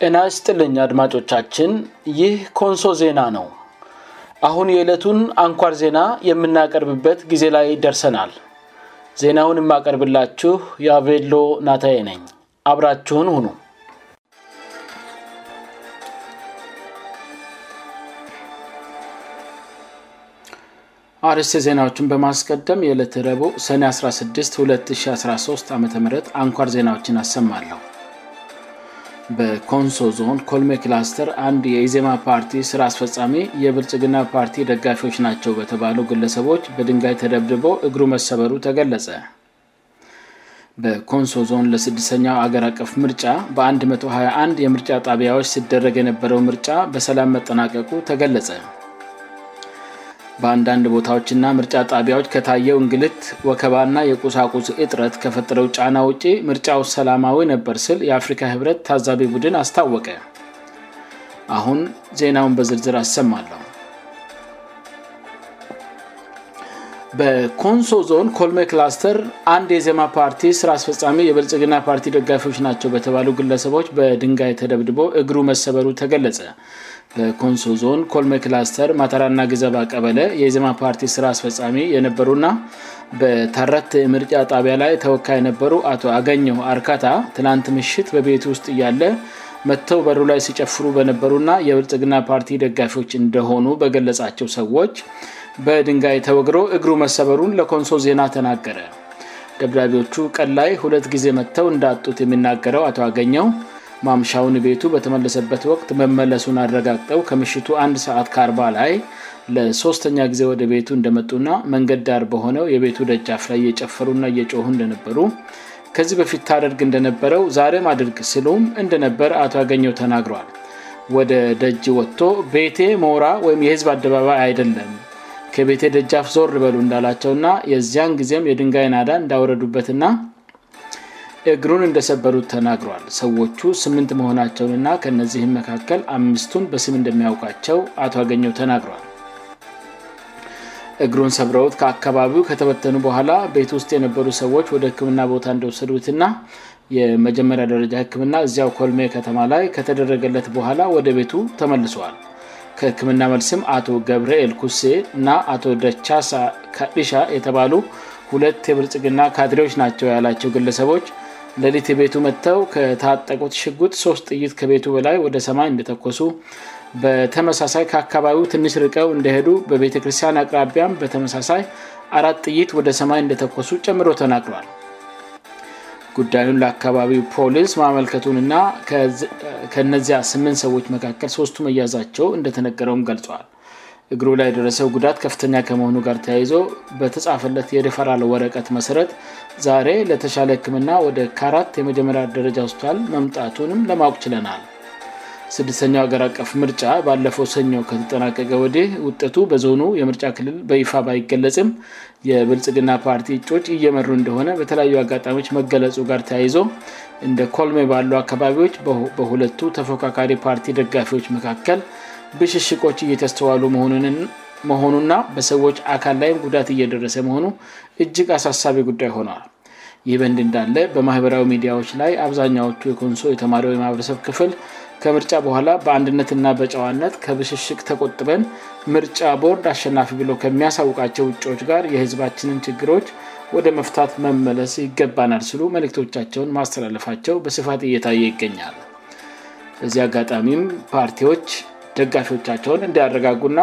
እናስ ጥልኝ አድማጮቻችን ይህ ኮንሶ ዜና ነው አሁን የዕለቱን አንኳር ዜና የምናቀርብበት ጊዜ ላይ ደርሰናል ዜናውን የማቀርብላችሁ የአቬሎ ናታይ ነኝ አብራችሁን ሁኑ አርስ ዜናዎችን በማስቀደም የዕለት ረቡ ሰኔ 16 2013 አም አንኳር ዜናዎችን አሰማለሁ በኮንሶ ዞን ኮልሜ ክላስተር አንድ የኢዜማ ፓርቲ ስራ አስፈፃሚ የብልጭግና ፓርቲ ደጋፊዎች ናቸው በተባሉ ግለሰቦች በድንጋይ ተደብድቦ እግሩ መሰበሩ ተገለጸ በኮንሶ ዞን ለ6ድስተኛው አገር አቀፍ ምርጫ በ121 የምርጫ ጣቢያዎች ሲደረግ የነበረው ምርጫ በሰላም መጠናቀቁ ተገለጸ በአንዳንድ ቦታዎችና ምርጫ ጣቢያዎች ከታየው እንግልት ወከባና የቁሳቁስ እጥረት ከፈጠረው ጫና ውጪ ምርጫው ሰላማዊ ነበር ስል የአፍሪካ ህብረት ታዛቢ ቡድን አስታወቀ አሁን ዜናውን በዝርዝር አሰማለሁ በኮንሶ ዞን ኮልሜ ክላስተር አንድ የዜማ ፓርቲ ስራ አስፈፃሚ የበልጭግና ፓርቲ ደጋፊዎች ናቸው በተባሉ ግለሰቦች በድንጋይ ተደብድቦ እግሩ መሰበሩ ተገለጸ በኮንሶ ዞን ኮልሜክላስተር ማተራእና ጊዘባ ቀበለ የዜማ ፓርቲ ስራ አስፈፃሚ የነበሩና በታረት ምርጫ ጣቢያ ላይ ተወካ የነበሩ አቶ አገኘው አርካታ ትናንት ምሽት በቤት ውስጥ እያለ መጥተው በሩ ላይ ሲጨፍሩ በነበሩ ና የብልፅግና ፓርቲ ደጋፊዎች እንደሆኑ በገለጻቸው ሰዎች በድንጋይ ተወግሮ እግሩ መሰበሩን ለኮንሶ ዜና ተናገረ ደብዳቢዎቹ ቀላይ ሁለት ጊዜ መጥተው እንዳጡት የሚናገረው አቶ አገኘው ማምሻውን ቤቱ በተመለሰበት ወቅት መመለሱን አረጋግጠው ከምሽቱ አንድ ሰዓት ከ40 ላይ ለሶስተኛ ጊዜ ወደ ቤቱ እንደመጡና መንገድ ዳር በሆነው የቤቱ ደጃፍ ላይ እየጨፈሩና እየጮ እንደነበሩ ከዚህ በፊት ታደርግ እንደነበረው ዛሬም አድርግ ስሉም እንደነበር አቶ ያገኘው ተናግሯል ወደ ደጅ ወጥቶ ቤቴ ሞራ ወይም የህዝብ አደባባይ አይደለም ከቤቴ ደጃፍ ዞ በሉ እንዳላቸው ና የዚያን ጊዜም የድንጋይ ናዳ እንዳውረዱበትና እግሩን እንደሰበዱት ተናግሯል ሰዎቹ ስምንት መሆናቸውን ና ከነዚህም መካከል አምስቱን በስም እንደሚያውካቸው አቶ ገኘ ተናግሯል እግሩን ሰብረውት ከአካባቢው ከተፈተኑ በኋላ ቤት ውስጥ የነበሩ ሰዎች ወደ ህክምና ቦታ እንደወሰዱትና የመጀመሪያ ደረጃ ህክምና እዚያው ኮልሜ ከተማ ላይ ከተደረገለት በኋላ ወደ ቤቱ ተመልሷዋል ከህክምና መልስም አቶ ገብርኤል ኩሴ እና አቶ ደቻሳ ከድሻ የተባሉ ሁለት የብልጽግና ካድሬዎች ናቸው ያላቸው ግለሰቦች ሌሊት የቤቱ መጥተው ከታጠቁት ሽጉት ሶስት ጥይት ከቤቱ በላይ ወደ ሰማይ እንደተኮሱ በተመሳሳይ ከአካባቢው ትንሽ ርቀው እንደሄዱ በቤተክርስቲያን አቅራቢያም በተመሳሳይ አራት ጥይት ወደ ሰማይ እንደተኮሱ ጨምሮ ተናግረል ጉዳዩን ለአካባቢው ፖሊንስ ማመልከቱን እና ከእነዚያ ስምት ሰዎች መካከል ሶስቱ መያዛቸው እንደተነገረውም ገልጿዋል እግሩ ላይ የደረሰው ጉዳት ከፍተኛ ከመሆኑ ጋር ተያይዞ በተጻፈለት የሪፈራል ወረቀት መሰረት ዛሬ ለተሻለ ህክምና ወደ ከአራት የመጀመሪያ ደረጃ ሆስፒታል መምጣቱንም ለማወቅ ችለናል ስድስተኛው ሀገር አቀፍ ምርጫ ባለፈው ሰኞ ከተጠናቀቀ ወዲህ ውጠቱ በዞኑ የምርጫ ክልል በይፋ ባይገለፅም የብልጽግና ፓርቲ እጮች እየመሩ እንደሆነ በተለያዩ አጋጣሚዎች መገለጹ ጋር ተያይዞ እንደ ኮልሜ ባሉ አካባቢዎች በሁለቱ ተፎካካሪ ፓርቲ ደጋፊዎች መካከል ብሽሽቆች እየተስተዋሉ መሆኑና በሰዎች አካል ላይም ጉዳት እየደረሰ መሆኑ እጅግ አሳሳቢ ጉዳይ ሆኗል ይህ በንድ እንዳለ በማህበራዊ ሚዲያዎች ላይ አብዛኛዎቹ የኮንሶ የተማሪ የማህበረሰብ ክፍል ከምርጫ በኋላ በአንድነትና በጫዋነት ከብሽሽቅ ተቆጥበን ምርጫ ቦርድ አሸናፊ ብለ ከሚያሳውቃቸው ውጮች ጋር የህዝባችንን ችግሮች ወደ መፍታት መመለስ ይገባናል ስሉ መልክቶቻቸውን ማስተላለፋቸው በስፋት እየታየ ይገኛል በዚህ አጋጣሚም ፓርቲዎች ደጋፊዎቻቸውን እንዲያረጋጉና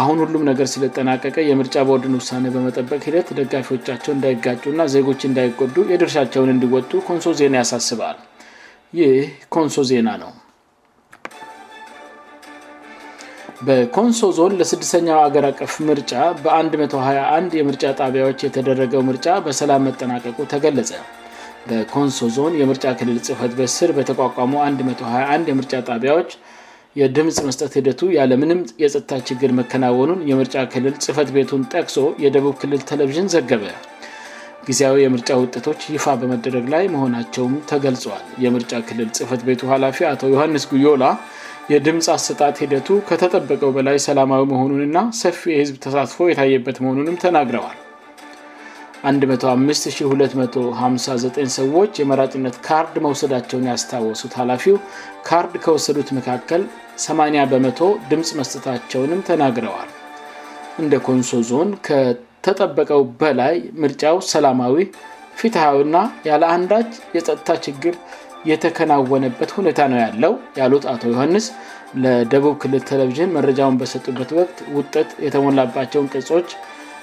አሁን ሁሉም ነገር ስልጠናቀቀ የምርጫ ቦርድን ውሳኔ በመጠበቅ ሂደት ደጋፊዎቻቸውን እንዳይጋጩእና ዜጎች እንዳይቆዱ የድርሻቸውን እንዲወጡ ኮንሶ ዜና ያሳስባል ይህ ኮንሶ ዜና ነው በኮንሶ ዞን ለስድስተኛው አገር አቀፍ ምርጫ በ121 የምርጫ ጣቢያዎች የተደረገው ምርጫ በሰላም መጠናቀቁ ተገለጸ በኮንሶ ዞን የምርጫ ክልል ጽህፈት በስር በተቋቋሙ 121 የምርጫ ጣቢያዎች የድምፅ መስጠት ሂደቱ ያለምንም የፀጥታ ችግር መከናወኑን የምርጫ ክልል ጽህፈት ቤቱን ጠቅሶ የደቡብ ክልል ቴለቪዥን ዘገበ ጊዜያዊ የምርጫ ውጤቶች ይፋ በመደረግ ላይ መሆናቸውም ተገልጿዋል የምርጫ ክልል ጽህፈት ቤቱ ኃላፊ አቶ ዮሐንስ ጉዮላ የድምፅ አሰጣት ሂደቱ ከተጠበቀው በላይ ሰላማዊ መሆኑንና ሰፊ የህዝብ ተሳትፎ የታየበት መሆኑንም ተናግረዋል 15259 ሰዎች የመራጭነት ካርድ መውሰዳቸውን ያስታወሱት ኃላፊው ካርድ ከወሰዱት መካከል 8 በመ ድምፅ መስጠታቸውንም ተናግረዋል እንደ ኮንሶ ዞን ከተጠበቀው በላይ ምርጫው ሰላማዊ ፊትሃና ያለ አንዳች የጸጥታ ችግር የተከናወነበት ሁኔታ ነው ያለው ያሉት አቶ ዮሐንስ ለደቡብ ክልል ቴሌቪዥን መረጃውን በሰጡበት ወቅት ውጠት የተሞላባቸውን ቅጾች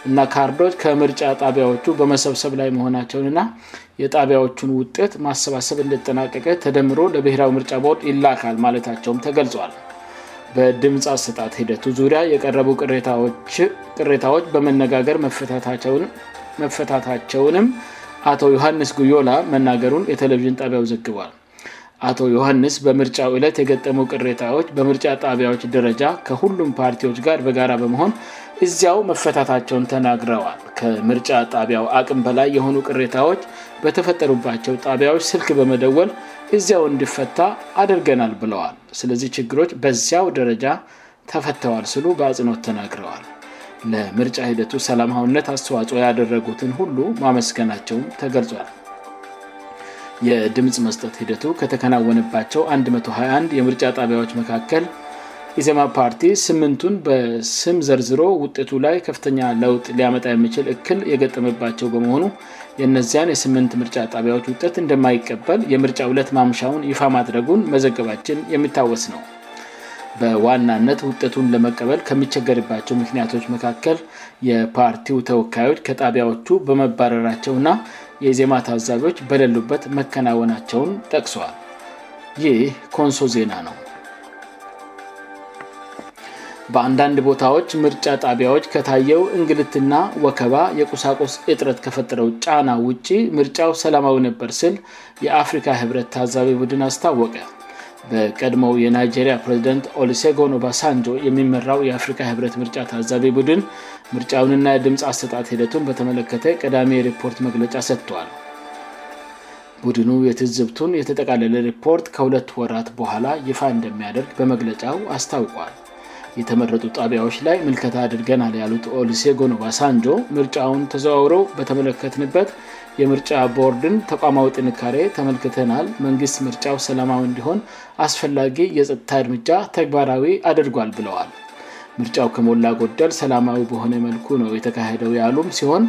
እና ካርዶች ከምርጫ ጣቢያዎቹ በመሰብሰብ ላይ መሆናቸውን ና የጣቢያዎቹን ውጠት ማሰባሰብ እንደጠናቀቀ ተደምሮ ለብሔራዊ ምርጫ ቦርድ ይላካል ማለታቸውም ተገልጿል በድምፅ አሰጣት ሄደቱ ዙሪያ የቀረቡ ቅሬታዎች በመነጋገር መፈታታቸውንም አቶ ዮሐንስ ጉዮላ መናገሩን የቴሌቪዥን ጣቢያው ዘግቧል አቶ ዮሐንስ በምርጫው ዕለት የገጠሙ በምርጫ ጣቢያዎች ደረጃ ከሁሉም ፓርቲዎች ጋር በጋራ በመሆን እዚያው መፈታታቸውን ተናግረዋል ከምርጫ ጣቢያው አቅም በላይ የሆኑ ቅሬታዎች በተፈጠሩባቸው ጣቢያዎች ስልክ በመደወል እዚያው እንዲፈታ አድርገናል ብለዋል ስለዚህ ችግሮች በዚያው ደረጃ ተፈተዋል ስሉ በአጽኖት ተናግረዋል ለምርጫ ሂደቱ ሰላማውነት አስተዋጽኦ ያደረጉትን ሁሉ ማመስገናቸውም ተገልጿል የድምፅ መስጠት ሂደቱ ከተከናወነባቸው 121 የምርጫ ጣቢያዎች መካከል ኢዜማ ፓርቲ ስምንቱን በስም ዘርዝሮ ውጤቱ ላይ ከፍተኛ ለውጥ ሊያመጣ የሚችል እክል የገጠምባቸው በመሆኑ የእነዚያን የስምንት ምርጫ ጣቢያዎች ውጠት እንደማይቀበል የምርጫ ለት ማምሻውን ይፋ ማድረጉን መዘገባችን የሚታወስ ነው በዋናነት ውጠቱን ለመቀበል ከሚቸገርባቸው ምክንያቶች መካከል የፓርቲው ተወካዮች ከጣቢያዎቹ በመባረራቸውእና የዜማ ታዛቢዎች በለሉበት መከናወናቸውን ጠቅሷዋል ይህ ኮንሶ ዜና ነው በአንዳንድ ቦታዎች ምርጫ ጣቢያዎች ከታየው እንግልትና ወከባ የቁሳቁስ እጥረት ከፈጠረው ጫና ውጭ ምርጫው ሰላማዊ ነበር ስል የአፍሪካ ህብረት ታዛቢ ቡድን አስታወቀ በቀድሞው የናይጀሪያ ፕሬዚደንት ኦሊሴጎኖባሳንጆ የሚመራው የአፍሪካ ህብረት ምርጫ ታዛቢ ቡድን ምርጫውንና የድምፅ አሰጣት ሂደቱን በተመለከተ ቀዳሚ ሪፖርት መግለጫ ሰጥተል ቡድኑ የትዝብቱን የተጠቃለለ ሪፖርት ከሁለት ወራት በኋላ ይፋ እንደሚያደርግ በመግለጫው አስታውቋል የተመረጡ ጣቢያዎች ላይ መልከታ አድርገናል ያሉት ኦሊሴ ጎኖባ ሳንጆ ምርጫውን ተዘዋውረው በተመለከትንበት የምርጫ ቦርድን ተቋማዊ ጥንካሬ ተመልክተናል መንግስት ምርጫው ሰላማዊ እንዲሆን አስፈላጊ የጥታ እርምጃ ተግባራዊ አድርጓል ብለዋል ምርጫው ከሞላ ጎደል ሰላማዊ በሆነ መልኩ ነው የተካሄደው ያሉም ሲሆን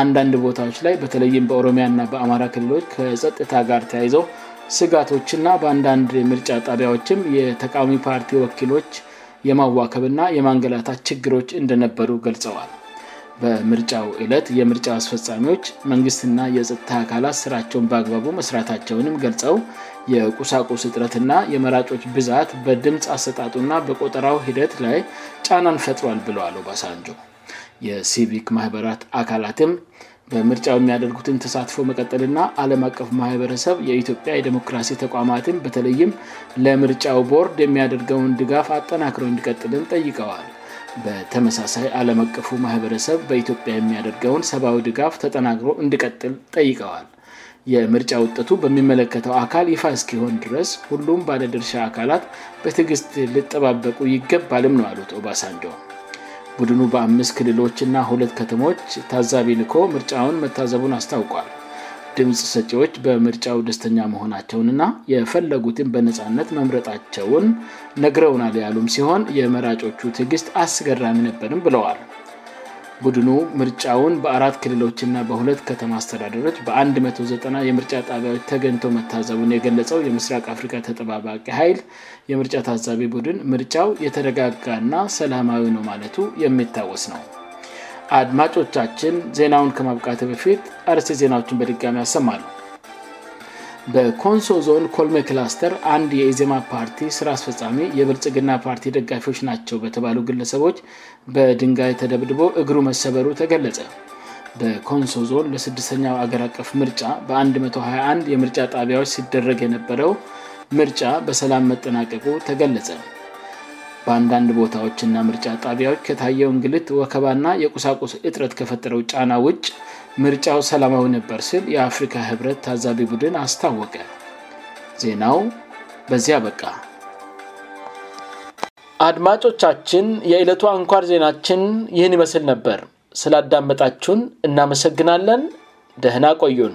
አንዳንድ ቦታዎች ላይ በተለይም በኦሮሚያና በአማራ ክልሎች ከጸጥታ ጋር ተያይዘው ስጋቶችና በአንዳንድ ምርጫ ጣቢያዎችም የተቃሚ ፓርቲ ወኪሎች የማዋከብ ና የማንገላታት ችግሮች እንደነበሩ ገልጸዋል በምርጫው ዕለት የምርጫው አስፈፃሚዎች መንግስትና የጸጥታ አካላት ስራቸውን በግባቡ መስራታቸውንም ገልጸው የቁሳቁስ እጥረት ና የመራጮች ብዛት በድምፅ አሰጣጡና በቆጠራው ሂደት ላይ ጫናን ፈጥሯል ብለዋለው ባሳንጆ የሲቪክ ማህበራት አካላትም በምርጫው የሚያደርጉትን ተሳትፎ መቀጠልና አለም አቀፉ ማህበረሰብ የኢትዮጵያ የዲሞክራሲ ተቋማትን በተለይም ለምርጫው ቦርድ የሚያደርገውን ድጋፍ አጠናክረው እንድቀጥልን ጠይቀዋል በተመሳሳይ አለም አቀፉ ማህበረሰብ በኢትዮጵያ የሚያደርገውን ሰብዊ ድጋፍ ተጠናግሮ እንድቀጥል ጠይቀዋል የምርጫ ውጠቱ በሚመለከተው አካል ይፋ እስኪሆን ድረስ ሁሉም ባለደርሻ አካላት በትግስት ልጠባበቁ ይገባልም ነው አሉት ኦባሳንዶ ቡድኑ በአምስት ክልሎች እና ሁለት ከተሞች ታዛቢ ልኮ ምርጫውን መታዘቡን አስታውቋል ድምፅ ሰጥዎች በምርጫው ደስተኛ መሆናቸውንና የፈለጉትን በነፃነት መምረጣቸውን ነግረውናል ያሉም ሲሆን የመራጮቹ ትግስት አስገራሚ ነበርም ብለዋል ቡድኑ ምርጫውን በአራት ክልሎችና በሁለት ከተማ አስተዳደሮች በ190 የምርጫ ጣቢያዎች ተገንቶ መታዘቡን የገለጸው የምስራቅ አፍሪካ ተጠባባቂ ኃይል የምርጫ ታዛቢ ቡድን ምርጫው የተረጋጋ ና ሰላማዊ ነው ማለቱ የሚታወስ ነው አድማጮቻችን ዜናውን ከማብቃት በፊት አርሴት ዜናዎችን በድጋሚ ያሰማሉ በኮንሶ ዞን ኮልሜ ክላስተር አንድ የኢዜማ ፓርቲ ስራ አስፈፃሚ የብልጽግና ፓርቲ ደጋፊዎች ናቸው በተባሉ ግለሰቦች በድንጋይ ተደብድቦ እግሩ መሰበሩ ተገለጸ በኮንሶ ዞን ለስድስተኛው አገር አቀፍ ምርጫ በ121 የምርጫ ጣቢያዎች ሲደረግ የነበረው ምርጫ በሰላም መጠናቀቁ ተገለጸ በአንዳንድ ቦታዎች ና ምርጫ ጣቢያዎች ከታየው እንግልት ወከባ ና የቁሳቁስ እጥረት ከፈጠረው ጫና ውጭ ምርጫው ሰላማዊ ነበር ስል የአፍሪካ ህብረት ታዛቢ ቡድን አስታወቀ ዜናው በዚያ አበቃ አድማጮቻችን የዕለቱ አንኳር ዜናችን ይህን ይመስል ነበር ስላዳመጣችሁን እናመሰግናለን ደህና ቆዩን